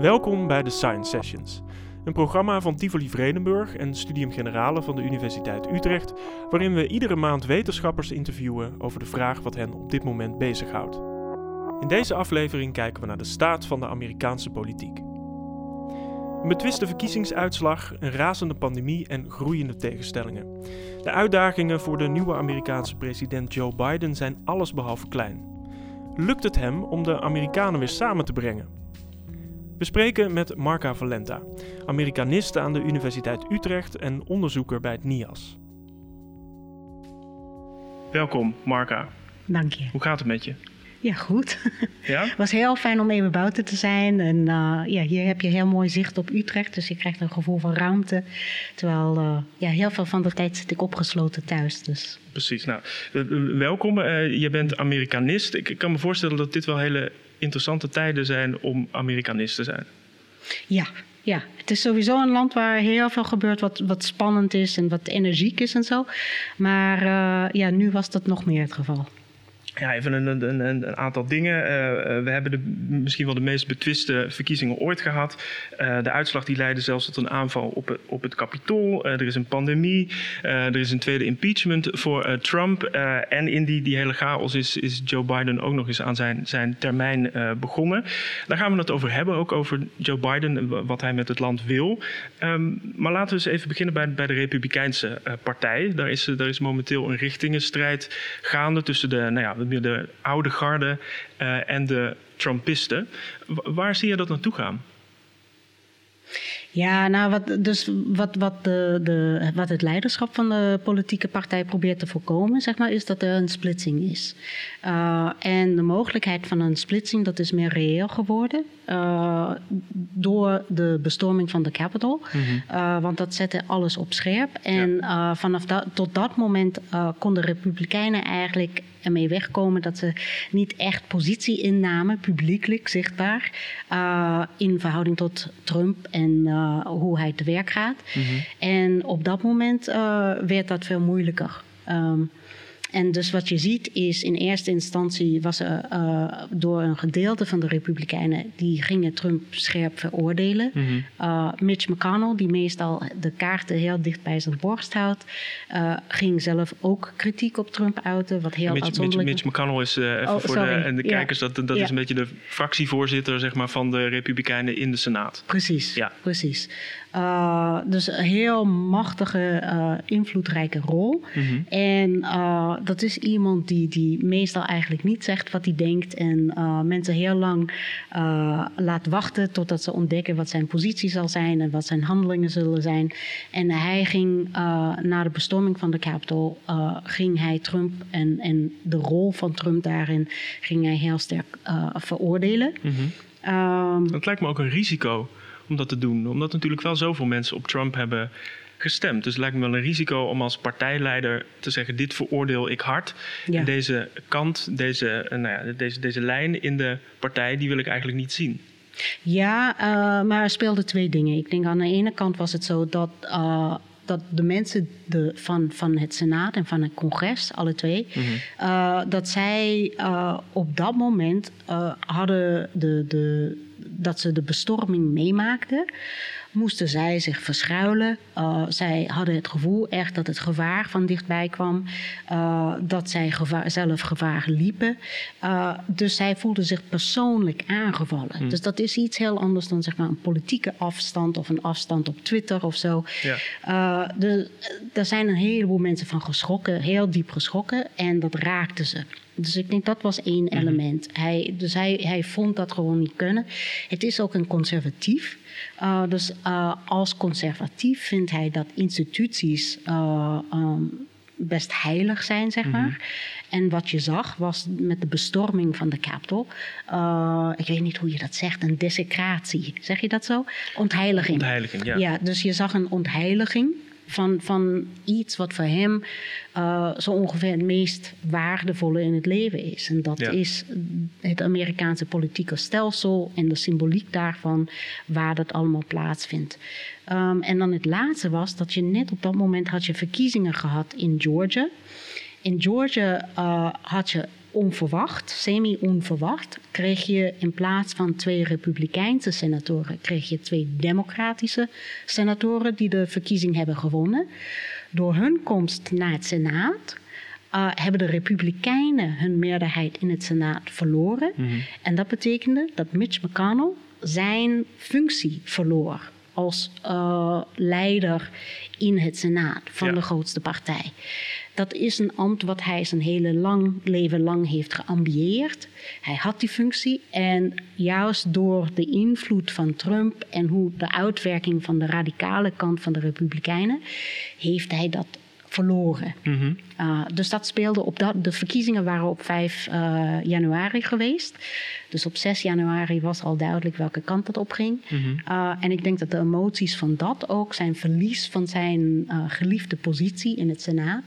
Welkom bij de Science Sessions, een programma van Tivoli Vredenburg en Studium Generale van de Universiteit Utrecht, waarin we iedere maand wetenschappers interviewen over de vraag wat hen op dit moment bezighoudt. In deze aflevering kijken we naar de staat van de Amerikaanse politiek. Een betwiste verkiezingsuitslag, een razende pandemie en groeiende tegenstellingen. De uitdagingen voor de nieuwe Amerikaanse president Joe Biden zijn allesbehalve klein. Lukt het hem om de Amerikanen weer samen te brengen? We spreken met Marca Valenta, Amerikanist aan de Universiteit Utrecht en onderzoeker bij het NIAS. Welkom, Marca. Dank je. Hoe gaat het met je? Ja, goed. Ja? Het was heel fijn om even buiten te zijn. En uh, ja, hier heb je heel mooi zicht op Utrecht. Dus je krijgt een gevoel van ruimte. Terwijl uh, ja, heel veel van de tijd zit ik opgesloten thuis. Dus. Precies. Nou, welkom. Uh, je bent Amerikanist. Ik, ik kan me voorstellen dat dit wel hele interessante tijden zijn om Amerikanist te zijn. Ja, ja, het is sowieso een land waar heel veel gebeurt wat, wat spannend is en wat energiek is en zo. Maar uh, ja, nu was dat nog meer het geval. Ja, even een, een, een aantal dingen. Uh, we hebben de, misschien wel de meest betwiste verkiezingen ooit gehad. Uh, de uitslag die leidde zelfs tot een aanval op het, op het kapitool. Er is een pandemie. er is een tweede impeachment voor Trump. en in die, die hele chaos is, is Joe Biden ook nog eens aan zijn, zijn termijn begonnen. Daar gaan we het over hebben, ook over Joe Biden, wat hij met het land wil. Um, maar laten we eens even beginnen bij, bij de Republikeinse Partij. Daar is, daar is momenteel een richtingenstrijd gaande tussen de... Nou ja, de oude garde uh, en de Trumpisten. waar zie je dat naartoe gaan? Ja, nou, wat, dus wat, wat, de, de, wat het leiderschap van de politieke partij probeert te voorkomen, zeg maar, is dat er een splitsing is. Uh, en de mogelijkheid van een splitsing, dat is meer reëel geworden uh, door de bestorming van de Capitol. Mm -hmm. uh, want dat zette alles op scherp. En ja. vanaf dat, tot dat moment konden Republikeinen eigenlijk ermee wegkomen dat ze niet echt positie innamen, publiekelijk zichtbaar, uh, in verhouding tot Trump en uh, hoe hij te werk gaat. Mm -hmm. En op dat moment uh, werd dat veel moeilijker. Um, en dus wat je ziet is in eerste instantie was er uh, door een gedeelte van de Republikeinen die gingen Trump scherp veroordelen. Mm -hmm. uh, Mitch McConnell, die meestal de kaarten heel dicht bij zijn borst houdt, uh, ging zelf ook kritiek op Trump uiten. Wat heel Mitch, uitzonderlijk Mitch, Mitch McConnell is even oh, voor de, en de kijkers, ja. dat, dat ja. is een beetje de fractievoorzitter zeg maar, van de Republikeinen in de Senaat. Precies, ja. precies. Uh, dus een heel machtige, uh, invloedrijke rol. Mm -hmm. En uh, dat is iemand die, die meestal eigenlijk niet zegt wat hij denkt. En mensen heel lang laat wachten totdat ze ontdekken wat zijn positie zal zijn en wat zijn handelingen zullen zijn. En hij ging na de bestorming van de Capitol, ging hij Trump en, en de rol van Trump daarin ging hij heel sterk veroordelen. Mm -hmm. um, dat lijkt me ook een risico om dat te doen. Omdat natuurlijk wel zoveel mensen op Trump hebben gestemd. Dus het lijkt me wel een risico om als partijleider te zeggen: dit veroordeel ik hard. Ja. En deze kant, deze, nou ja, deze, deze lijn in de partij, die wil ik eigenlijk niet zien. Ja, uh, maar er speelden twee dingen. Ik denk aan de ene kant was het zo dat. Uh, dat de mensen de, van, van het Senaat en van het congres, alle twee, mm -hmm. uh, dat zij op dat moment hadden de, de, dat ze de bestorming meemaakten, moesten zij zich verschuilen. Uh, zij hadden het gevoel echt dat het gevaar van dichtbij kwam, uh, dat zij gevaar, zelf gevaar liepen. Uh, dus zij voelden zich persoonlijk aangevallen. Hmm. Dus dat is iets heel anders dan zeg maar een politieke afstand of een afstand op Twitter of zo. Ja. De, daar zijn een heleboel mensen van geschrokken, heel diep geschrokken, en dat raakte ze. Dus ik denk dat was één element. Mm -hmm. hij, dus hij, hij vond dat gewoon niet kunnen. Het is ook een conservatief. Uh, dus uh, als conservatief vindt hij dat instituties uh, um, best heilig zijn, zeg maar. Mm -hmm. En wat je zag was met de bestorming van de Capitol. ik weet niet hoe je dat zegt, een desecratie. Zeg je dat zo? Ontheiliging. Ontheiliging, ja. Ja, dus je zag een ontheiliging van, van iets wat voor hem uh, zo ongeveer het meest waardevolle in het leven is. En dat ja. is het Amerikaanse politieke stelsel en de symboliek daarvan, waar dat allemaal plaatsvindt. Um, en dan het laatste was dat je net op dat moment had je verkiezingen gehad in Georgia. In Georgia uh, had je onverwacht, semi-onverwacht, kreeg je in plaats van twee Republikeinse senatoren, kreeg je twee Democratische senatoren die de verkiezing hebben gewonnen. Door hun komst naar het Senaat uh, hebben de Republikeinen hun meerderheid in het Senaat verloren. En dat betekende dat Mitch McConnell zijn functie verloor als uh, leider in het Senaat van Ja. de grootste partij. Dat is een ambt wat hij zijn hele lang, leven lang heeft geambieerd. Hij had die functie en juist door de invloed van Trump en hoe de uitwerking van de radicale kant van de Republikeinen, heeft hij dat verloren. Mhm. Uh, dus dat speelde op dat. De verkiezingen waren op 5 uh, januari geweest. Dus op 6 januari was al duidelijk welke kant het op ging. Uh, en ik denk dat de emoties van dat ook, zijn verlies van zijn uh, geliefde positie in het Senaat,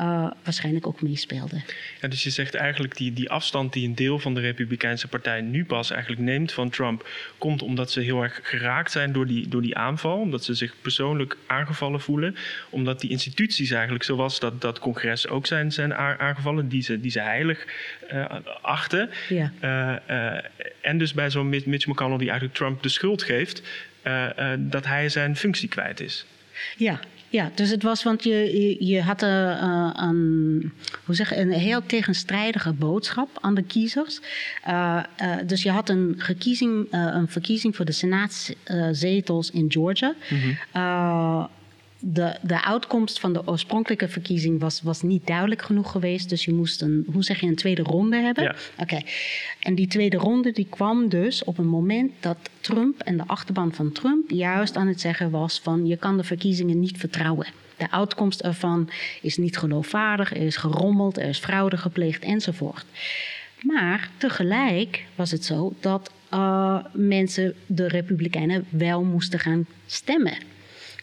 uh, waarschijnlijk ook meespeelden. Ja, dus je zegt eigenlijk die, die afstand die een deel van de Republikeinse Partij nu pas eigenlijk neemt van Trump, komt omdat ze heel erg geraakt zijn door die, door die aanval, omdat ze zich persoonlijk aangevallen voelen, omdat die instituties eigenlijk, zoals dat, dat congres ook zijn, zijn aangevallen, die ze, die ze heilig uh, achten. Ja. Uh, uh, en dus bij zo'n Mitch McConnell die eigenlijk Trump de schuld geeft dat hij zijn functie kwijt is. Ja, ja, dus het was, want je, je, je had een, hoe zeg, een heel tegenstrijdige boodschap aan de kiezers. Uh, dus je had een, gekiezing, een verkiezing voor de senaatszetels in Georgia. Mhm. De, de uitkomst van de oorspronkelijke verkiezing was, was niet duidelijk genoeg geweest. Dus je moest een, hoe zeg je, een tweede ronde hebben. Ja. Oké. Okay. En die tweede ronde die kwam dus op een moment dat Trump en de achterban van Trump juist aan het zeggen was van je kan de verkiezingen niet vertrouwen. De uitkomst ervan is niet geloofwaardig, er is gerommeld, er is fraude gepleegd enzovoort. Maar tegelijk was het zo dat uh, mensen, de Republikeinen, wel moesten gaan stemmen.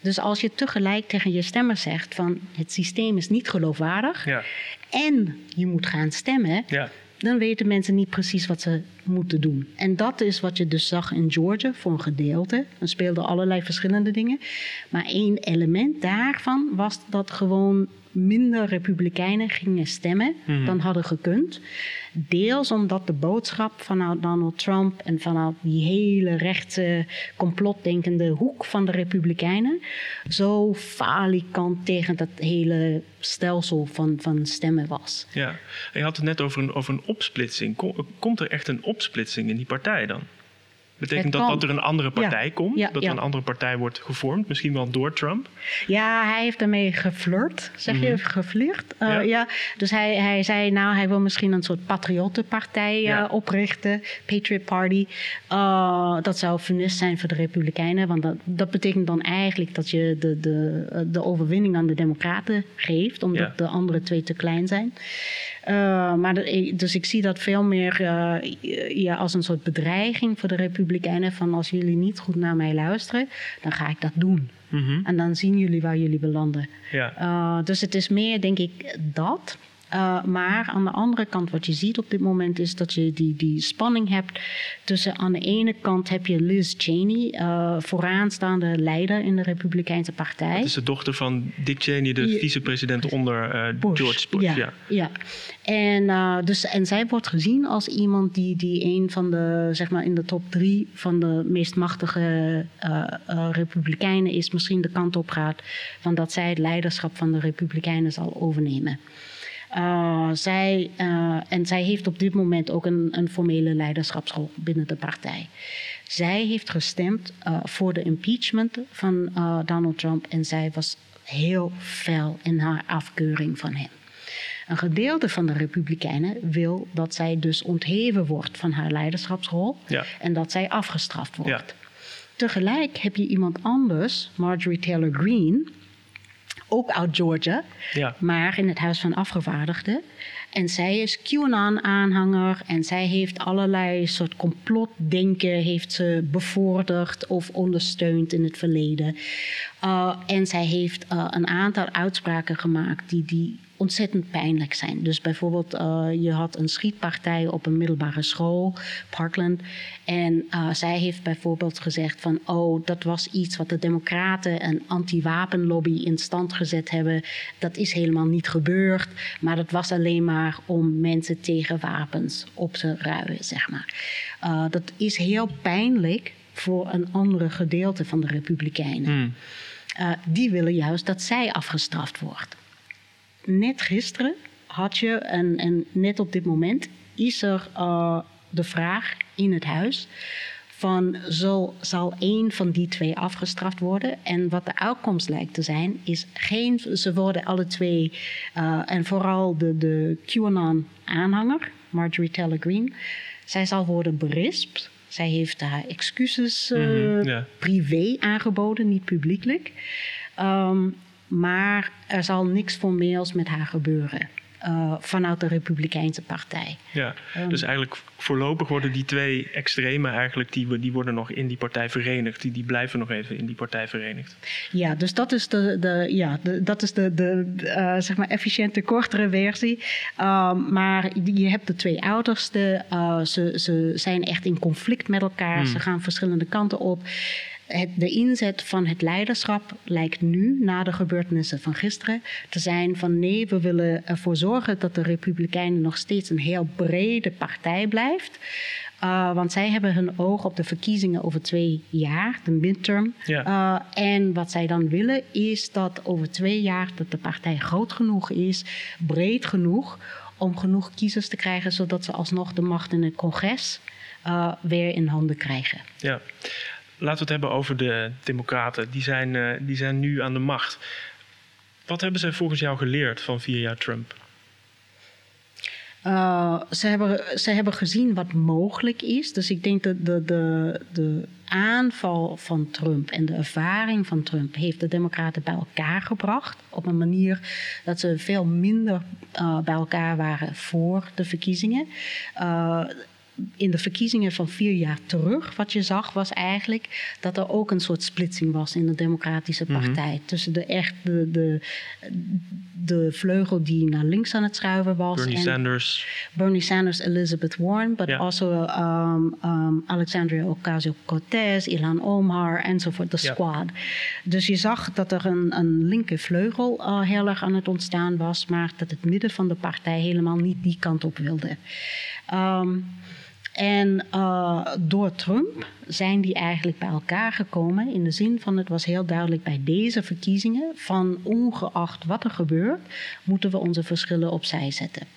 Dus als je tegelijk tegen je stemmer zegt van het systeem is niet geloofwaardig ja. en je moet gaan stemmen, ja. dan weten mensen niet precies wat ze moeten doen. En dat is wat je dus zag in Georgia voor een gedeelte. Er speelden allerlei verschillende dingen. Maar één element daarvan was dat gewoon minder Republikeinen gingen stemmen Mhm. dan hadden gekund. Deels omdat de boodschap vanuit Donald Trump en vanuit die hele rechtse complotdenkende hoek van de Republikeinen zo falikant tegen dat hele stelsel van, van stemmen was. Ja, en je had het net over een, over een opsplitsing. Kom- Komt er echt een opsplitsing in die partij dan? Betekent dat dat er een andere partij Ja. komt? Ja, dat er een andere partij wordt gevormd? Misschien wel door Trump? Ja, hij heeft daarmee geflirt, zeg je, geflirt. Uh, Mhm. Ja. ja. Dus hij, hij zei, nou, hij wil misschien een soort patriottenpartij uh, Ja. oprichten, Patriot Party. Uh, dat zou funest zijn voor de Republikeinen, want dat, dat betekent dan eigenlijk dat je de, de, de overwinning aan de Democraten geeft, omdat de andere twee te klein zijn. Uh, maar de- dus ik zie dat veel meer uh, ja, als een soort bedreiging voor de Republikeinen. Van als jullie niet goed naar mij luisteren, dan ga ik dat doen. Mhm. En dan zien jullie waar jullie belanden. Ja. Uh, dus het is meer, denk ik, dat. Uh, maar aan de andere kant, wat je ziet op dit moment, is dat je die, die spanning hebt tussen aan de ene kant heb je Liz Cheney, uh, vooraanstaande leider in de Republikeinse Partij. Het is de dochter van Dick Cheney, de Ja. vicepresident onder eh, Bush. George Bush. Ja, Ja. ja. En, dus, en zij wordt gezien als iemand die, die een van de, zeg maar in de top drie van de meest machtige Republikeinen is, misschien de kant op gaat van dat zij het leiderschap van de Republikeinen zal overnemen. Uh, zij, uh, en zij heeft op dit moment ook een, een formele leiderschapsrol binnen de partij. Zij heeft gestemd uh, voor de impeachment van Donald Trump en zij was heel fel in haar afkeuring van hem. Een gedeelte van de Republikeinen wil dat zij dus ontheven wordt van haar leiderschapsrol Ja. en dat zij afgestraft wordt. Ja. Tegelijk heb je iemand anders, Marjorie Taylor Greene, ook uit Georgia, Ja. maar in het Huis van Afgevaardigden. En zij is QAnon-aanhanger en zij heeft allerlei soort complotdenken heeft ze bevorderd of ondersteund in het verleden. Uh, en zij heeft uh, een aantal uitspraken gemaakt die, die ontzettend pijnlijk zijn. Dus bijvoorbeeld, uh, je had een schietpartij op een middelbare school, Parkland. En uh, zij heeft bijvoorbeeld gezegd van, oh, dat was iets wat de democraten een anti-wapenlobby in stand gezet hebben. Dat is helemaal niet gebeurd, maar dat was alleen maar om mensen tegen wapens op te ruien, zeg maar. Uh, dat is heel pijnlijk voor een andere gedeelte van de Republikeinen. Hmm. die willen juist dat zij afgestraft wordt net gisteren had je, en, en net op dit moment, is er uh, de vraag in het huis van zo zal één van die twee afgestraft worden. En wat de uitkomst lijkt te zijn, is geen, ze worden alle twee, uh, en vooral de, de QAnon-aanhanger, Marjorie Taylor Greene, zij zal worden berispt. Zij heeft haar excuses uh, mm -hmm, yeah. privé aangeboden, niet publiekelijk. Um, maar er zal niks formeels met haar gebeuren. Uh, vanuit de Republikeinse Partij. Ja, um, dus eigenlijk voorlopig worden die twee extremen eigenlijk, die, die worden nog in die partij verenigd. Die, die blijven nog even in die partij verenigd. Ja, dus dat is de, de, ja, de, dat is de, de uh, zeg maar efficiënte, kortere versie. Um, maar je hebt de twee ouderste. Uh, ze, ze zijn echt in conflict met elkaar. Hmm. Ze gaan verschillende kanten op. Het, de inzet van het leiderschap lijkt nu, na de gebeurtenissen van gisteren, te zijn van nee, we willen ervoor zorgen dat de Republikeinen nog steeds een heel brede partij blijft. Uh, want zij hebben hun oog op de verkiezingen over twee jaar, de midterm. Ja. Uh, en wat zij dan willen is dat over twee jaar dat de partij groot genoeg is, breed genoeg, om genoeg kiezers te krijgen, zodat ze alsnog de macht in het congres uh, weer in handen krijgen. Ja. Laten we het hebben over de Democraten. Die zijn, uh, die zijn nu aan de macht. Wat hebben zij volgens jou geleerd van vier jaar Trump? Uh, ze, hebben, ze hebben gezien wat mogelijk is. Dus ik denk dat de, de, de aanval van Trump en de ervaring van Trump heeft de Democraten bij elkaar gebracht. Op een manier dat ze veel minder uh, bij elkaar waren voor de verkiezingen. In de verkiezingen van vier jaar terug, wat je zag, was eigenlijk dat er ook een soort splitsing was in de Democratische mhm. Partij. Mm -hmm. Tussen de echt de, de, de vleugel die naar links aan het schuiven was. Bernie en Sanders. Bernie Sanders, Elizabeth Warren, but yeah. also um, um, Alexandria Ocasio-Cortez, Ilhan Omar enzovoort, de squad. Yeah. Dus je zag dat er een, een linker vleugel uh, heel erg aan het ontstaan was, maar dat het midden van de partij helemaal niet die kant op wilde. Um, en uh, door Trump zijn die eigenlijk bij elkaar gekomen in de zin van het was heel duidelijk bij deze verkiezingen van ongeacht wat er gebeurt, moeten we onze verschillen opzij zetten.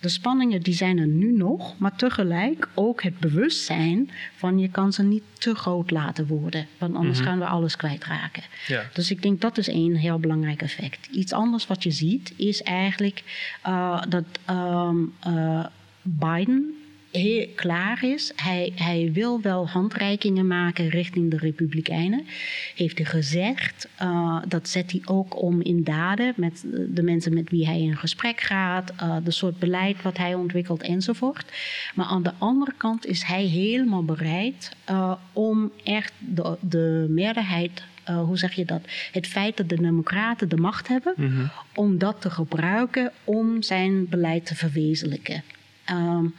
De spanningen die zijn er nu nog, maar tegelijk ook het bewustzijn van je kan ze niet te groot laten worden, want anders mm -hmm. gaan we alles kwijtraken. Ja. Dus ik denk dat is één heel belangrijk effect. Iets anders wat je ziet is eigenlijk uh, dat um, uh, Biden heel klaar is. Hij, hij wil wel handreikingen maken richting de Republikeinen. Heeft hij gezegd. Uh, dat zet hij ook om in daden met de mensen met wie hij in gesprek gaat. Uh, de soort beleid wat hij ontwikkelt enzovoort. Maar aan de andere kant is hij helemaal bereid uh, om echt de, de meerderheid uh, hoe zeg je dat? Het feit dat de Democraten de macht hebben, mm -hmm. om dat te gebruiken om zijn beleid te verwezenlijken. Um,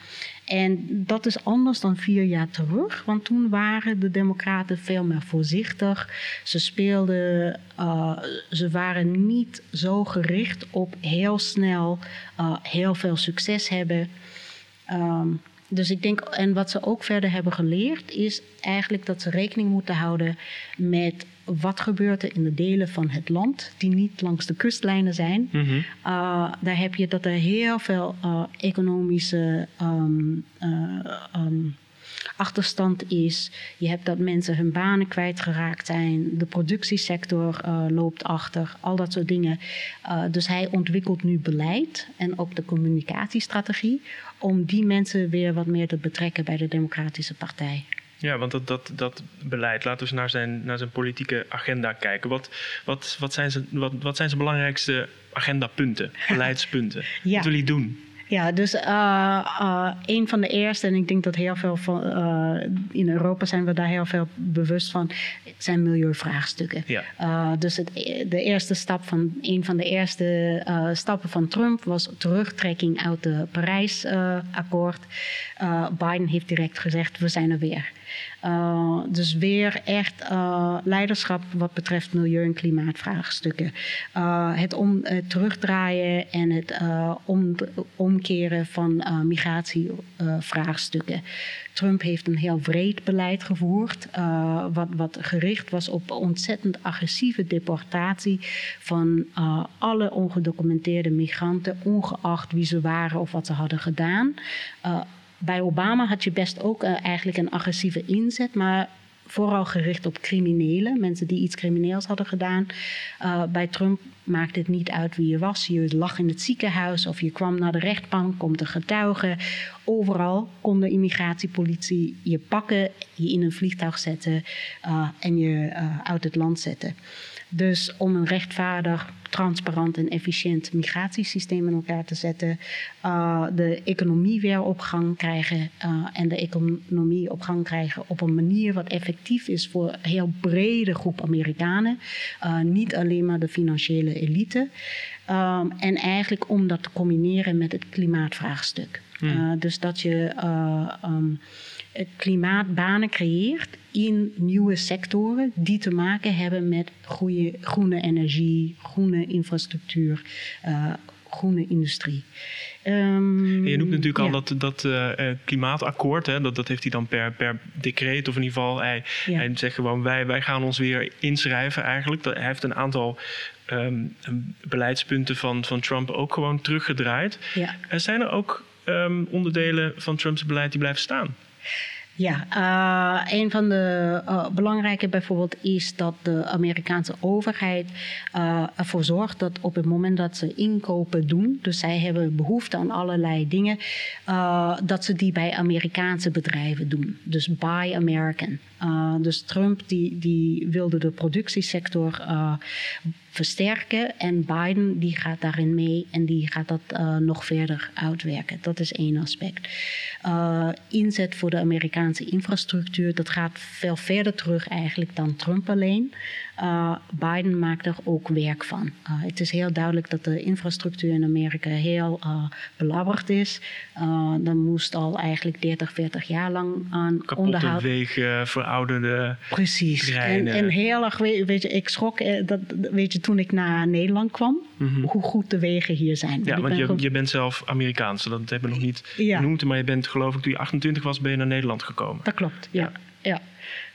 en dat is anders dan vier jaar terug, want toen waren de Democraten veel meer voorzichtig. Ze speelden, uh, ze waren niet zo gericht op heel snel uh, heel veel succes hebben. Um, dus ik denk, en wat ze ook verder hebben geleerd, is eigenlijk dat ze rekening moeten houden met wat gebeurt er in de delen van het land die niet langs de kustlijnen zijn. Mm -hmm. uh, daar heb je dat er heel veel uh, economische um, uh, um, achterstand is. Je hebt dat mensen hun banen kwijtgeraakt zijn. De productiesector loopt achter. Al dat soort dingen. dus hij ontwikkelt nu beleid en ook de communicatiestrategie om die mensen weer wat meer te betrekken bij de Democratische Partij. Ja, want dat, dat, dat beleid, laten we eens naar zijn, naar zijn politieke agenda kijken. Wat, wat, wat, zijn, zijn, wat, wat zijn zijn belangrijkste agendapunten, beleidspunten? ja. Wat wil hij doen? Ja, dus uh, een van de eerste, en ik denk dat heel veel van in Europa zijn we daar heel veel bewust van, zijn milieuvraagstukken. Ja. dus het, de eerste stap van een van de eerste stappen van Trump was terugtrekking uit het Parijsakkoord. Biden heeft direct gezegd: we zijn er weer. Uh, dus weer echt uh, leiderschap wat betreft milieu- en klimaatvraagstukken. Uh, het, om, terugdraaien en het om, omkeren van migratievraagstukken. Trump heeft een heel breed beleid gevoerd, wat, wat gericht was op ontzettend agressieve deportatie van alle ongedocumenteerde migranten, ongeacht wie ze waren of wat ze hadden gedaan bij Obama had je best ook uh, eigenlijk een agressieve inzet, maar vooral gericht op criminelen, mensen die iets crimineels hadden gedaan. Uh, bij Trump maakte het niet uit wie je was. Je lag in het ziekenhuis of je kwam naar de rechtbank, komt te getuigen. Overal kon de immigratiepolitie je pakken, je in een vliegtuig zetten uh, en je uit het land zetten. Dus om een rechtvaardig, transparant en efficiënt migratiesysteem in elkaar te zetten, uh, de economie weer op gang krijgen uh, en de economie op gang krijgen op een manier wat effectief is voor een heel brede groep Amerikanen, uh, niet alleen maar de financiële elite. Um, en eigenlijk om dat te combineren met het klimaatvraagstuk. Hmm. dus dat je um, klimaatbanen creëert in nieuwe sectoren die te maken hebben met goede, groene energie, groene infrastructuur, uh, groene industrie. Um, je noemt natuurlijk al dat, dat uh, klimaatakkoord, hè, dat, dat heeft hij dan per, per decreet of in ieder geval, hij, ja. hij zegt gewoon wij, wij gaan ons weer inschrijven eigenlijk. hij heeft een aantal um, beleidspunten van, van Trump ook gewoon teruggedraaid. Ja. Er zijn er ook um, onderdelen van Trumps beleid die blijven staan? Ja, uh, een van de uh, belangrijke bijvoorbeeld is dat de Amerikaanse overheid uh, ervoor zorgt dat op het moment dat ze inkopen doen, dus zij hebben behoefte aan allerlei dingen, dat ze die bij Amerikaanse bedrijven doen. Dus buy American. Dus Trump die, die wilde de productiesector versterken. En Biden die gaat daarin mee en die gaat dat uh, nog verder uitwerken. Dat is één aspect. Inzet voor de Amerikaanse infrastructuur, dat gaat veel verder terug eigenlijk dan Trump alleen. Uh, Biden maakt er ook werk van. Uh, het is heel duidelijk dat de infrastructuur in Amerika heel uh, belabberd is. dan moest al eigenlijk 30, 40 jaar lang aan Kapotte onderhoud. wegen, verouderde Precies. En, en, heel erg, weet je, ik schrok dat, weet je, toen ik naar Nederland kwam, mm -hmm. hoe goed de wegen hier zijn. Ja, want je, je, bent zelf Amerikaans, dat hebben we nog niet ja. genoemd. Maar je bent geloof ik toen je 28 was, ben je naar Nederland gekomen. Dat klopt, ja. ja.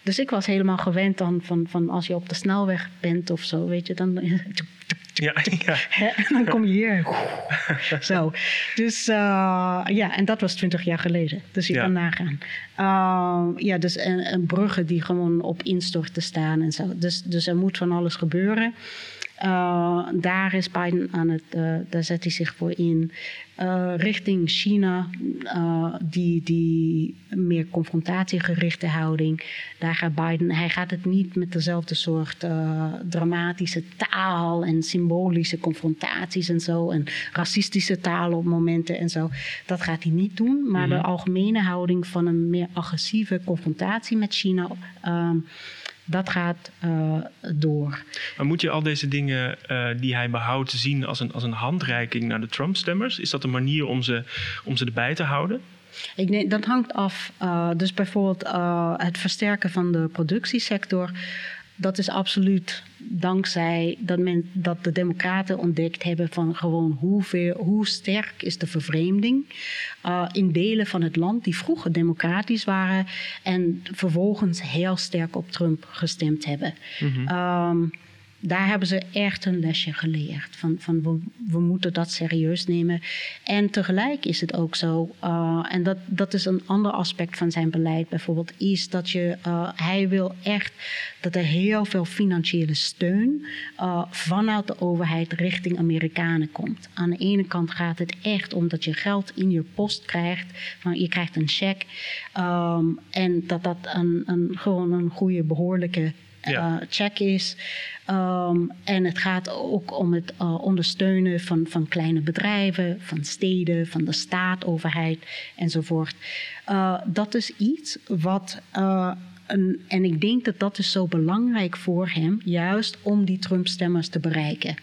Dus ik was helemaal gewend dan van, van als je op de snelweg bent of zo, weet je, dan. Ja, ja. En dan kom je hier. zo. Dus uh, ja, en dat was twintig jaar geleden. Dus je ja. kan nagaan. Uh, ja, dus en, en bruggen die gewoon op instorten staan en zo. Dus, dus er moet van alles gebeuren. Uh, daar is Biden aan het, uh, daar zet hij zich voor in. Uh, richting China, die, die meer confrontatiegerichte houding. Daar gaat Biden, hij gaat het niet met dezelfde soort dramatische taal en symbolische confrontaties en zo. En racistische taal op momenten en zo. Dat gaat hij niet doen. Maar mm -hmm. de algemene houding van een meer agressieve confrontatie met China dat gaat uh, door. Maar moet je al deze dingen uh, die hij behoudt zien als een, als een handreiking naar de Trump-stemmers? Is dat een manier om ze, om ze erbij te houden? Ik denk, dat hangt af. Uh, dus bijvoorbeeld het versterken van de productiesector dat is absoluut dankzij dat, men, dat de Democraten ontdekt hebben van gewoon hoeveel, hoe sterk is de vervreemding uh, in delen van het land die vroeger democratisch waren en vervolgens heel sterk op Trump gestemd hebben. Mm -hmm. um, daar hebben ze echt een lesje geleerd. Van, van we, moeten dat serieus nemen. En tegelijk is het ook zo, uh, en dat, dat is een ander aspect van zijn beleid bijvoorbeeld, is dat je, uh, hij wil echt dat er heel veel financiële steun uh, vanuit de overheid richting Amerikanen komt. Aan de ene kant gaat het echt om dat je geld in je post krijgt, van je krijgt een cheque. Um, en dat dat een, een, gewoon een goede, behoorlijke uh, check is. Ehm, en het gaat ook om het uh, ondersteunen van, van kleine bedrijven, van steden, van de staat, overheid enzovoort. Uh, dat is iets wat. Een, en ik denk dat dat is zo belangrijk voor hem, juist om die Trump-stemmers te bereiken.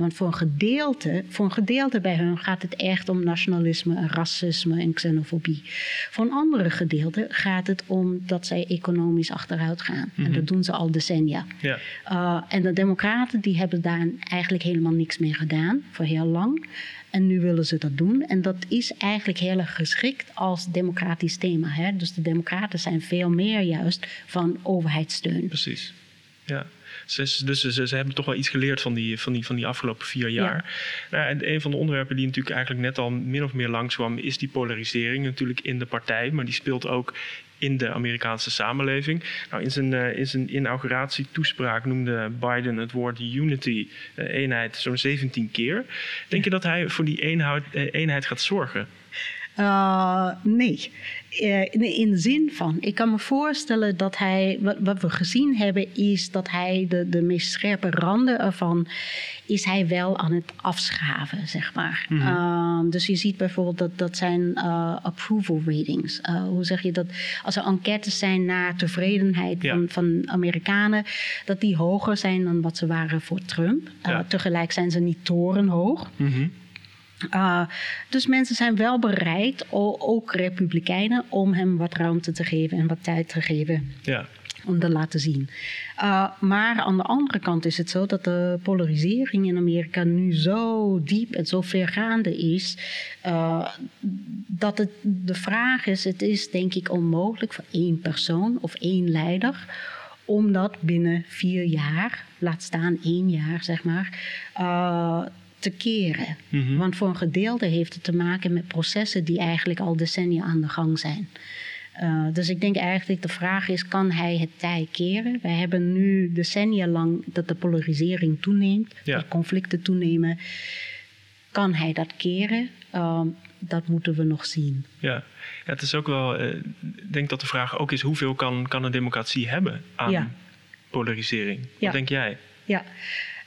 Want voor een gedeelte, voor een gedeelte bij hun gaat het echt om nationalisme en racisme en xenofobie. Voor een andere gedeelte gaat het om dat zij economisch achteruit gaan. En mhm. dat doen ze al decennia. Ja. Uh, en de democraten die hebben daar eigenlijk helemaal niks mee gedaan, voor heel lang. En nu willen ze dat doen. En dat is eigenlijk heel erg geschikt als democratisch thema. Hè? Dus de democraten zijn veel meer juist van overheidssteun. Precies, ja. Ze, dus ze, ze, hebben toch wel iets geleerd van die, van die, van die afgelopen vier jaar. Nou, en een van de onderwerpen die natuurlijk eigenlijk net al min of meer langskwam, is die polarisering natuurlijk in de partij. Maar die speelt ook in de Amerikaanse samenleving. Nou, in, zijn, uh, in zijn inauguratietoespraak noemde Biden het woord unity, uh, eenheid, zo'n 17 keer. Denk je dat hij voor die uh, eenheid gaat zorgen? Nee. Uh, in de zin van, ik kan me voorstellen dat hij, wat, wat, we gezien hebben, is dat hij de, de meest scherpe randen ervan, is hij wel aan het afschaven, zeg maar. Mm -hmm. dus je ziet bijvoorbeeld dat, dat zijn uh, approval ratings. Hoe zeg je dat? Als er enquêtes zijn naar tevredenheid ja. van, van Amerikanen, dat die hoger zijn dan wat ze waren voor Trump. Ja. Tegelijk zijn ze niet torenhoog. Mm -hmm. Uh, dus mensen zijn wel bereid, ook republikeinen, om hem wat ruimte te geven en wat tijd te geven. Ja. Om te laten zien. Uh, maar aan de andere kant is het zo dat de polarisering in Amerika nu zo diep en zo vergaande is. Uh, dat het de vraag is: het is denk ik onmogelijk voor één persoon of één leider om dat binnen vier jaar, laat staan één jaar zeg maar, uh, te keren. Mhm. Want voor een gedeelte heeft het te maken met processen die eigenlijk al decennia aan de gang zijn. Uh, dus ik denk eigenlijk de vraag is, kan hij het tij keren? Wij hebben nu decennia lang dat de polarisering toeneemt, ja. dat conflicten toenemen. Kan hij dat keren? Uh, dat moeten we nog zien. Ja, ja het is ook wel, uh, ik denk dat de vraag ook is, hoeveel kan, kan een democratie hebben aan ja. polarisering? Wat denk jij? Ja,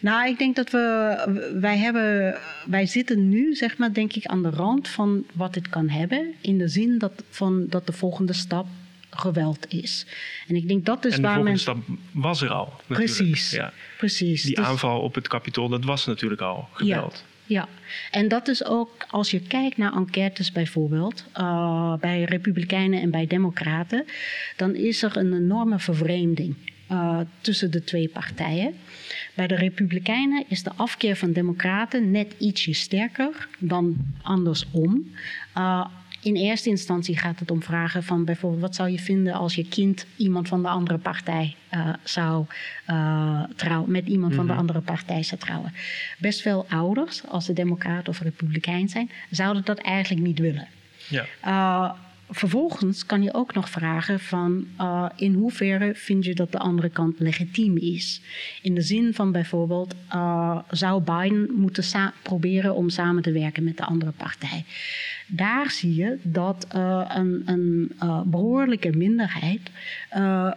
nou, ik denk dat we, wij hebben, wij zitten nu, zeg maar, denk ik, aan de rand van wat het kan hebben. In de zin dat, van, dat de volgende stap geweld is. En ik denk dat is en de volgende stap was er al. Natuurlijk. Precies, ja. precies. Die dus, aanval op het kapitool, dat was natuurlijk al geweld. Ja, ja. en dat is ook, als je kijkt naar enquêtes bijvoorbeeld, uh, bij Republikeinen en bij Democraten, dan is er een enorme vervreemding uh, tussen de twee partijen. Bij de Republikeinen is de afkeer van Democraten net ietsje sterker dan andersom. Uh, in eerste instantie gaat het om vragen van bijvoorbeeld wat zou je vinden als je kind iemand van de andere partij uh, zou uh, trouwen, met iemand mm -hmm. van de mhm. andere partij zou trouwen. Best veel ouders, als ze democraat of republikein zijn, zouden dat eigenlijk niet willen. Ja. Uh, vervolgens kan je ook nog vragen van uh, in hoeverre vind je dat de andere kant legitiem is. In de zin van bijvoorbeeld uh, zou Biden moeten proberen om samen te werken met de andere partij. Daar zie je dat uh, een, een behoorlijke minderheid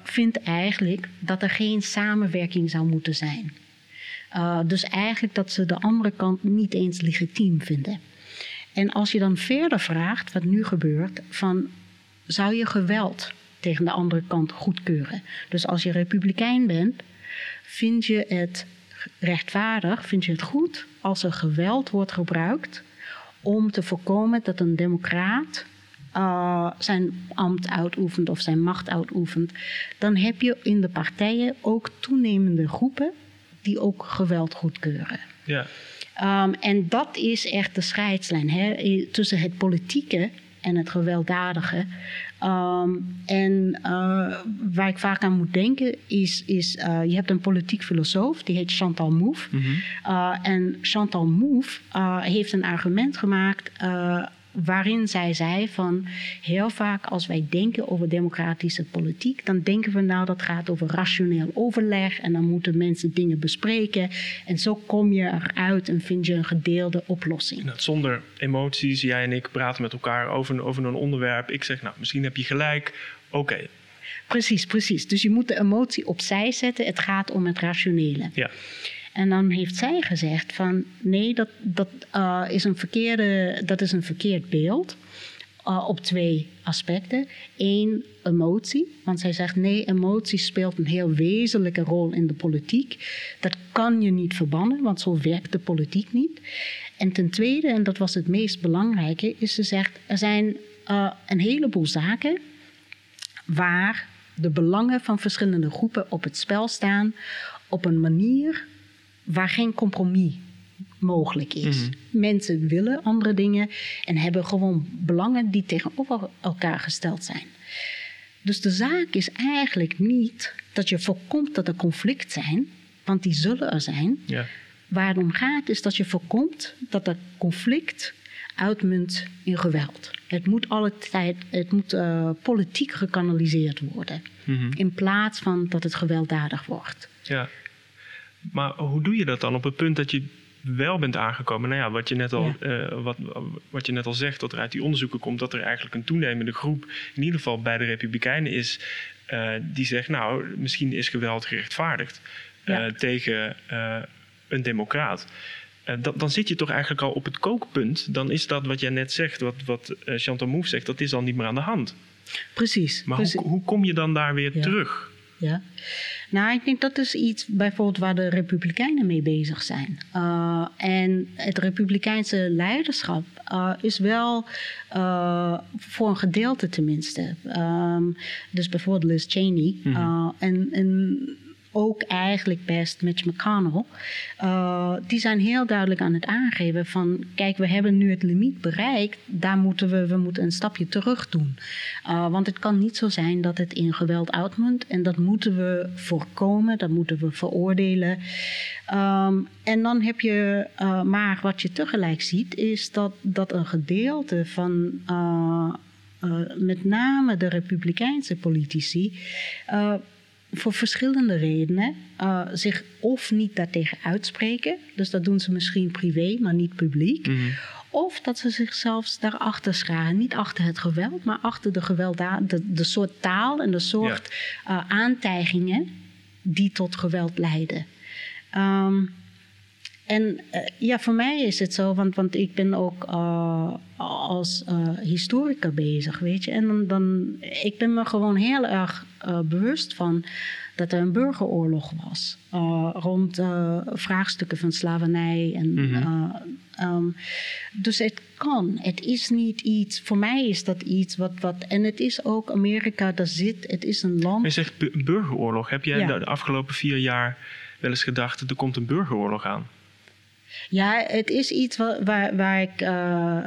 vindt eigenlijk dat er geen samenwerking zou moeten zijn. dus eigenlijk dat ze de andere kant niet eens legitiem vinden. En als je dan verder vraagt, wat nu gebeurt, van zou je geweld tegen de andere kant goedkeuren? Dus als je republikein bent, vind je het rechtvaardig, vind je het goed als er geweld wordt gebruikt om te voorkomen dat een democraat uh, zijn ambt uitoefent of zijn macht uitoefent, dan heb je in de partijen ook toenemende groepen die ook geweld goedkeuren. Ja. Um, en dat is echt de scheidslijn hè, tussen het politieke en het gewelddadige. Um, en uh, waar ik vaak aan moet denken is, is uh, je hebt een politiek filosoof, die heet Chantal Mouffe. Mm -hmm. uh, en Chantal Mouffe heeft een argument gemaakt waarin zij zei van heel vaak als wij denken over democratische politiek, dan denken we nou dat gaat over rationeel overleg en dan moeten mensen dingen bespreken en zo kom je eruit en vind je een gedeelde oplossing. Nou, zonder emoties, jij en ik praten met elkaar over, over een onderwerp. Ik zeg nou misschien heb je gelijk, oké. Precies, precies. Dus je moet de emotie opzij zetten. Het gaat om het rationele. Ja. En dan heeft zij gezegd van nee, dat, dat, uh, is, een verkeerde, dat is een verkeerd beeld. Uh, op twee aspecten. Eén, emotie. Want zij zegt nee, emotie speelt een heel wezenlijke rol in de politiek. Dat kan je niet verbannen, want zo werkt de politiek niet. En ten tweede, en dat was het meest belangrijke, is ze zegt er zijn uh, een heleboel zaken waar de belangen van verschillende groepen op het spel staan op een manier waar geen compromis mogelijk is. Mm -hmm. Mensen willen andere dingen en hebben gewoon belangen die tegenover elkaar gesteld zijn. Dus de zaak is eigenlijk niet dat je voorkomt dat er conflict zijn, want die zullen er zijn. Ja. Waar het om gaat is dat je voorkomt dat er conflict uitmunt in geweld. Het moet alle tijd, het moet uh, politiek gekanaliseerd worden. Mm -hmm. In plaats van dat het gewelddadig wordt. Ja. Maar hoe doe je dat dan op het punt dat je wel bent aangekomen? Nou ja, wat je net al, ja. uh, wat, wat je net al zegt, dat er uit die onderzoeken komt dat er eigenlijk een toenemende groep, in ieder geval bij de Republikeinen, is uh, die zegt, nou, misschien is geweld gerechtvaardigd ja. uh, tegen een democraat. Dan, dan, zit je toch eigenlijk al op het kookpunt. Dan is dat wat jij net zegt, wat, wat Chantal Mouffe zegt, dat is al niet meer aan de hand. Precies. Maar precies. Hoe, hoe kom je dan daar weer ja. terug? Ja. Nou, ik denk dat is iets bijvoorbeeld waar de Republikeinen mee bezig zijn. Uh, en het Republikeinse leiderschap uh, is wel uh, voor een gedeelte tenminste. Um, dus bijvoorbeeld Liz Cheney. Mhm. -hmm. en, en ook eigenlijk best Mitch McConnell. Uh, die zijn heel duidelijk aan het aangeven van... kijk, we hebben nu het limiet bereikt. Daar moeten we, we moeten een stapje terug doen. Uh, want het kan niet zo zijn dat het in geweld uitmundt. En dat moeten we voorkomen. Dat moeten we veroordelen. Um, en dan heb je... Uh, maar wat je tegelijk ziet... is dat, dat een gedeelte van... Met name de Republikeinse politici voor verschillende redenen uh, zich of niet daartegen uitspreken. Dus dat doen ze misschien privé, maar niet publiek. Mm -hmm. Of dat ze zichzelf daarachter scharen. Niet achter het geweld, maar achter de, gewelda de, de soort taal en de soort ja. uh, aantijgingen die tot geweld leiden. Um, en uh, ja, voor mij is het zo, want, want ik ben ook uh, als uh, historica bezig, weet je. En dan, dan, ik ben me gewoon heel erg bewust van dat er een burgeroorlog was. rond vraagstukken van slavernij. En, mm -hmm. um, dus het kan. Het is niet iets, voor mij is dat iets wat, wat en het is ook Amerika, daar zit, het is een land. Je zegt burgeroorlog. Heb jij ja. de afgelopen vier jaar wel eens gedacht, er komt een burgeroorlog aan? Ja, het is iets waar, waar, waar ik. Uh,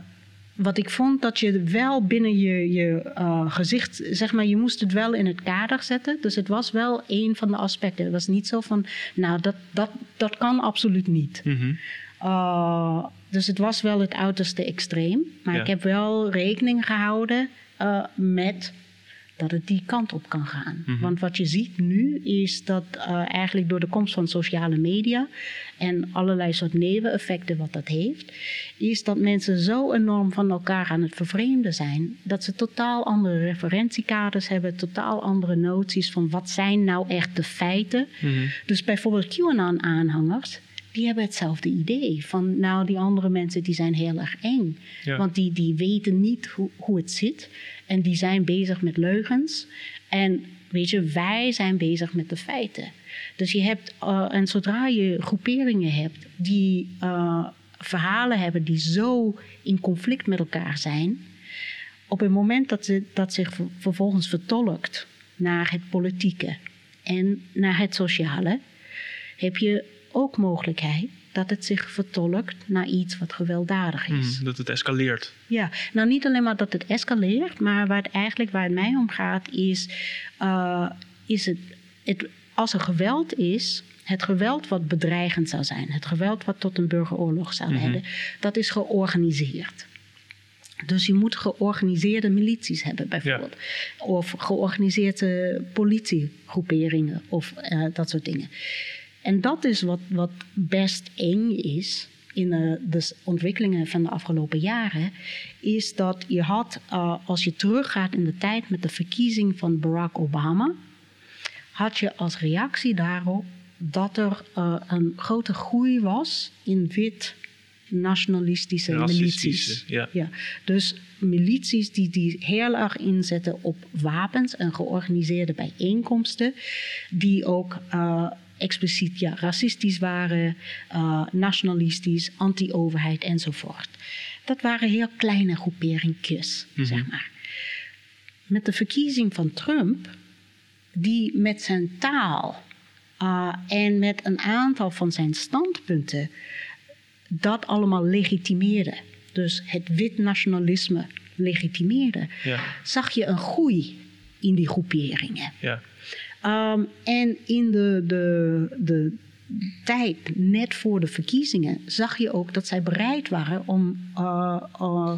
wat ik vond dat je wel binnen je, je uh, gezicht, zeg maar, je moest het wel in het kader zetten. Dus het was wel een van de aspecten. Het was niet zo van, nou, dat, dat, dat kan absoluut niet. Mm -hmm. uh, dus het was wel het uiterste extreem. Maar Ja. ik heb wel rekening gehouden uh, met dat het die kant op kan gaan. Mhm. Want wat je ziet nu is dat uh, eigenlijk door de komst van sociale media en allerlei soort neveneffecten wat dat heeft, is dat mensen zo enorm van elkaar aan het vervreemden zijn, dat ze totaal andere referentiekaders hebben, totaal andere noties van wat zijn nou echt de feiten. Mhm. Dus bijvoorbeeld QAnon-aanhangers, die hebben hetzelfde idee. Van nou, die andere mensen die zijn heel erg eng. Ja. Want die, die weten niet hoe, hoe het zit. En die zijn bezig met leugens. En weet je, wij zijn bezig met de feiten. Dus je hebt, uh, en zodra je groeperingen hebt die uh, verhalen hebben die zo in conflict met elkaar zijn. Op het moment dat, ze, dat zich ver, vervolgens vertolkt naar het politieke en naar het sociale, heb je ook mogelijkheid dat het zich vertolkt naar iets wat gewelddadig is. Mm, dat het escaleert. Ja, nou niet alleen maar dat het escaleert, maar waar het eigenlijk waar het mij om gaat is, uh, is het, het, als er geweld is, het geweld wat bedreigend zou zijn, het geweld wat tot een burgeroorlog zou leiden, mm -hmm. dat is georganiseerd. Dus je moet georganiseerde milities hebben, bijvoorbeeld. Ja. Of georganiseerde politiegroeperingen of uh, dat soort dingen. En dat is wat, wat best eng is in uh, de ontwikkelingen van de afgelopen jaren, is dat je had, uh, als je teruggaat in de tijd met de verkiezing van Barack Obama, had je als reactie daarop dat er uh, een grote groei was in wit nationalistische milities. Ja. ja. Dus milities die, die heel erg inzetten op wapens en georganiseerde bijeenkomsten, die ook uh, expliciet ja, racistisch waren, uh, nationalistisch, anti-overheid enzovoort. Dat waren heel kleine groeperingjes, mm -hmm. zeg maar. Met de verkiezing van Trump, die met zijn taal uh, en met een aantal van zijn standpunten dat allemaal legitimeerde. Dus het wit nationalisme legitimeerde. Ja. Zag je een groei in die groeperingen. Ja. Um, en in de, de, de tijd, net voor de verkiezingen, zag je ook dat zij bereid waren om, uh, uh,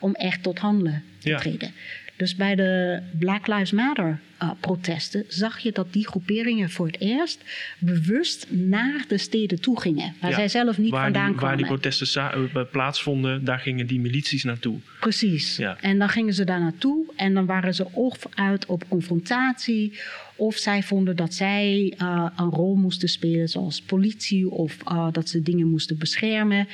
om echt tot handelen te Ja. treden. Dus bij de Black Lives Matter uh, protesten zag je dat die groeperingen voor het eerst bewust naar de steden toe gingen, waar Ja. zij zelf niet waar vandaan die, kwamen. Waar die protesten eh, plaatsvonden, daar gingen die milities naartoe. Precies. Ja. En dan gingen ze daar naartoe en dan waren ze of uit op confrontatie, of zij vonden dat zij uh, een rol moesten spelen, zoals politie, of uh, dat ze dingen moesten beschermen.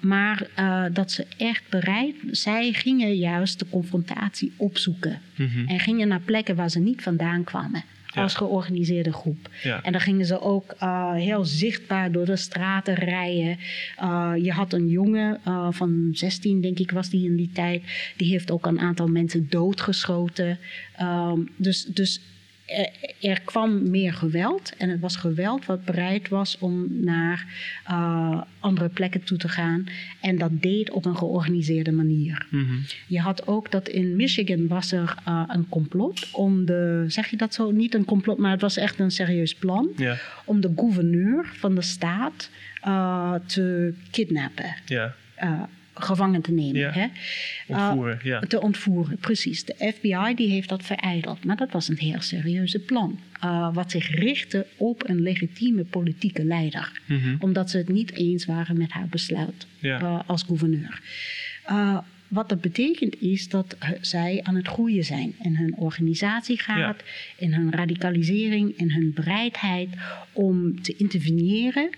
Maar dat ze echt bereid, zij gingen juist de confrontatie opzoeken Mhm. en gingen naar plekken waar ze niet vandaan kwamen. Ja. Als georganiseerde groep. Ja. En dan gingen ze ook uh, heel zichtbaar door de straten rijden. Uh, je had een jongen uh, van 16, denk ik, was die in die tijd. Die heeft ook een aantal mensen doodgeschoten. Um, dus, dus er, er, kwam meer geweld. En het was geweld wat bereid was om naar uh, andere plekken toe te gaan. En dat deed op een georganiseerde manier. Mm -hmm. Je had ook dat in Michigan was er uh, een complot om de, zeg je dat zo? Niet een complot, maar het was echt een serieus plan. Om de gouverneur van de staat uh, te kidnappen. Ja. Gevangen te nemen. Ja. Hè? Ontvoeren, uh, ja. Te ontvoeren, precies. De FBI die heeft dat verijdeld. Maar dat was een heel serieuze plan. Uh, wat zich richtte op een legitieme politieke leider. Mm -hmm. Omdat ze het niet eens waren met haar besluit ja. uh, als gouverneur. Uh, wat dat betekent is dat zij aan het groeien zijn in hun organisatie gaat, in hun radicalisering, in hun bereidheid om te interveneren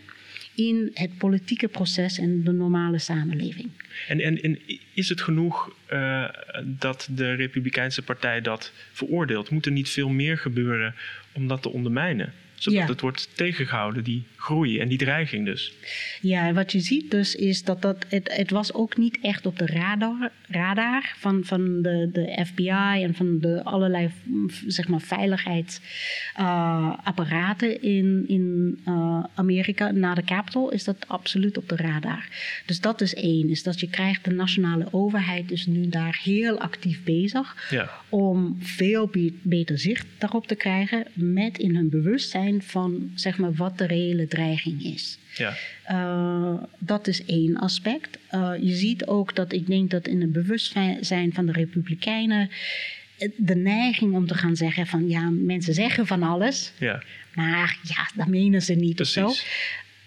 in het politieke proces en de normale samenleving. En, en, en is het genoeg uh, dat de Republikeinse Partij dat veroordeelt? Moet er niet veel meer gebeuren om dat te ondermijnen? Zodat Ja. het wordt tegengehouden, die groei en die dreiging dus. Ja, en wat je ziet dus is dat, dat het, het was ook niet echt op de radar, radar van, van de, de FBI en van de allerlei zeg maar, veiligheidsapparaten in, in uh, Amerika. Na de Capitol is dat absoluut op de radar. Dus dat is één, is dat je krijgt de nationale overheid is nu daar heel actief bezig Ja. om veel be- beter zicht daarop te krijgen met in hun bewustzijn van zeg maar, wat de reële dreiging is. Ja. Uh, dat is één aspect. Uh, je ziet ook dat ik denk dat in het bewustzijn van de Republikeinen de neiging om te gaan zeggen van ja, mensen zeggen van alles, Ja. maar ja, dat menen ze niet Precies. of zo.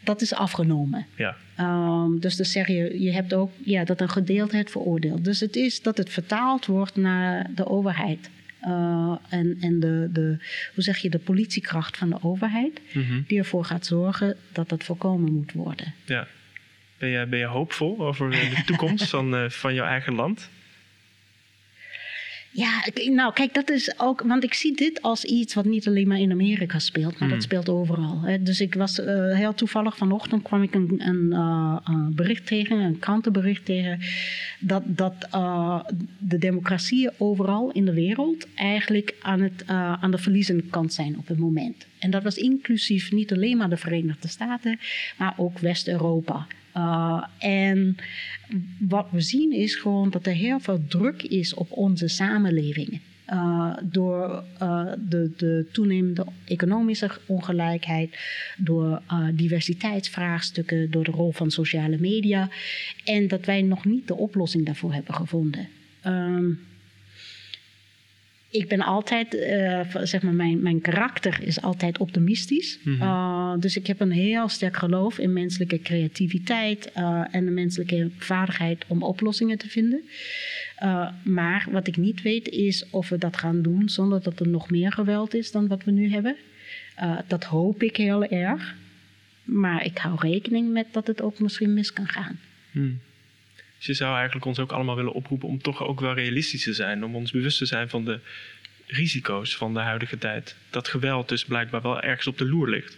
Dat is afgenomen. Ja. Um, dus dan zeg je, je hebt ook ja, dat een gedeeldheid veroordeeld. Dus het is dat het vertaald wordt naar de overheid. Uh, en en de, de, hoe zeg je, de politiekracht van de overheid, Mm -hmm. die ervoor gaat zorgen dat dat voorkomen moet worden. ja. Ben, je, ben je hoopvol over de toekomst van, uh, van jouw eigen land? Ja, nou kijk, dat is ook, want ik zie dit als iets wat niet alleen maar in Amerika speelt, maar Hmm. dat speelt overal. Hè. Dus ik was uh, heel toevallig vanochtend kwam ik een, een uh, bericht tegen, een krantenbericht tegen, dat, dat uh, de democratieën overal in de wereld eigenlijk aan, het, aan de verliezende kant zijn op het moment. En dat was inclusief niet alleen maar de Verenigde Staten, maar ook West-Europa. Uh, en wat we zien is gewoon dat er heel veel druk is op onze samenleving. Uh, door uh, de, de, toenemende economische ongelijkheid, door diversiteitsvraagstukken, door de rol van sociale media. En dat wij nog niet de oplossing daarvoor hebben gevonden. Um, ik ben altijd, uh, zeg maar, mijn, mijn karakter is altijd optimistisch. Mm -hmm. dus ik heb een heel sterk geloof in menselijke creativiteit uh, en de menselijke vaardigheid om oplossingen te vinden. maar wat ik niet weet is of we dat gaan doen zonder dat er nog meer geweld is dan wat we nu hebben. dat hoop ik heel erg. Maar ik hou rekening met dat het ook misschien mis kan gaan. Hmm. Dus je zou eigenlijk ons ook allemaal willen oproepen om toch ook wel realistisch te zijn. Om ons bewust te zijn van de risico's van de huidige tijd. Dat geweld dus blijkbaar wel ergens op de loer ligt.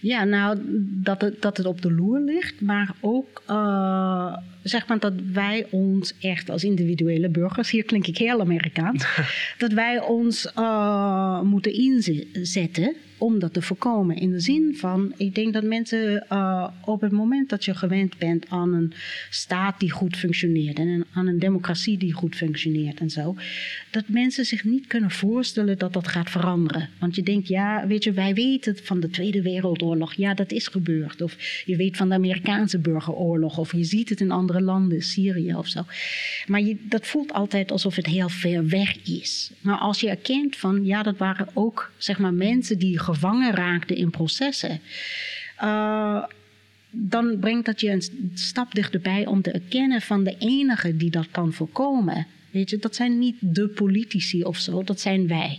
Ja, nou, dat het, dat het op de loer ligt, maar ook uh, zeg maar dat wij ons echt als individuele burgers, hier klink ik heel Amerikaans, dat wij ons uh, moeten inzetten om dat te voorkomen. In de zin van, ik denk dat mensen uh, op het moment dat je gewend bent aan een staat die goed functioneert en aan een democratie die goed functioneert en zo, dat mensen zich niet kunnen voorstellen dat dat gaat veranderen. Want je denkt, ja, weet je, wij weten van de Tweede Wereldoorlog, ja, dat is gebeurd. Of je weet van de Amerikaanse burgeroorlog, of je ziet het in andere landen, Syrië of zo. Maar je, dat voelt altijd alsof het heel ver weg is. Maar als je erkent van, ja, dat waren ook, zeg maar, mensen die gevangen raakten in processen. Uh, dan brengt dat je een stap dichterbij om te erkennen van de enige die dat kan voorkomen. Weet je, dat zijn niet de politici of zo, dat zijn wij.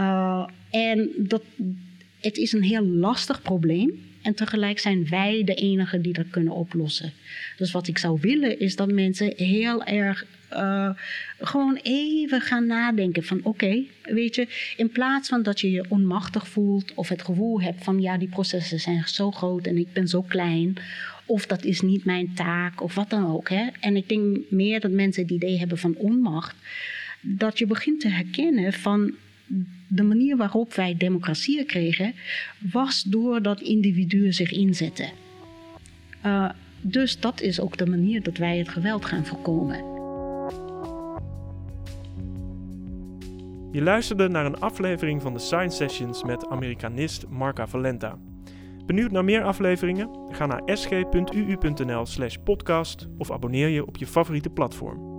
Uh, en dat, het is een heel lastig probleem. En tegelijk zijn wij de enigen die dat kunnen oplossen. Dus wat ik zou willen is dat mensen heel erg uh, gewoon even gaan nadenken van oké, weet je, in plaats van dat je je onmachtig voelt of het gevoel hebt van ja, die processen zijn zo groot en ik ben zo klein. Of dat is niet mijn taak, of wat dan ook. Hè? En ik denk meer dat mensen het idee hebben van onmacht. Dat je begint te herkennen van de manier waarop wij democratieën kregen, was doordat individuen zich inzetten. Uh, dus dat is ook de manier dat wij het geweld gaan voorkomen. Je luisterde naar een aflevering van de Science Sessions met Amerikanist Marca Valenta. Benieuwd naar meer afleveringen? Ga naar sg.uu.nl/podcast of abonneer je op je favoriete platform.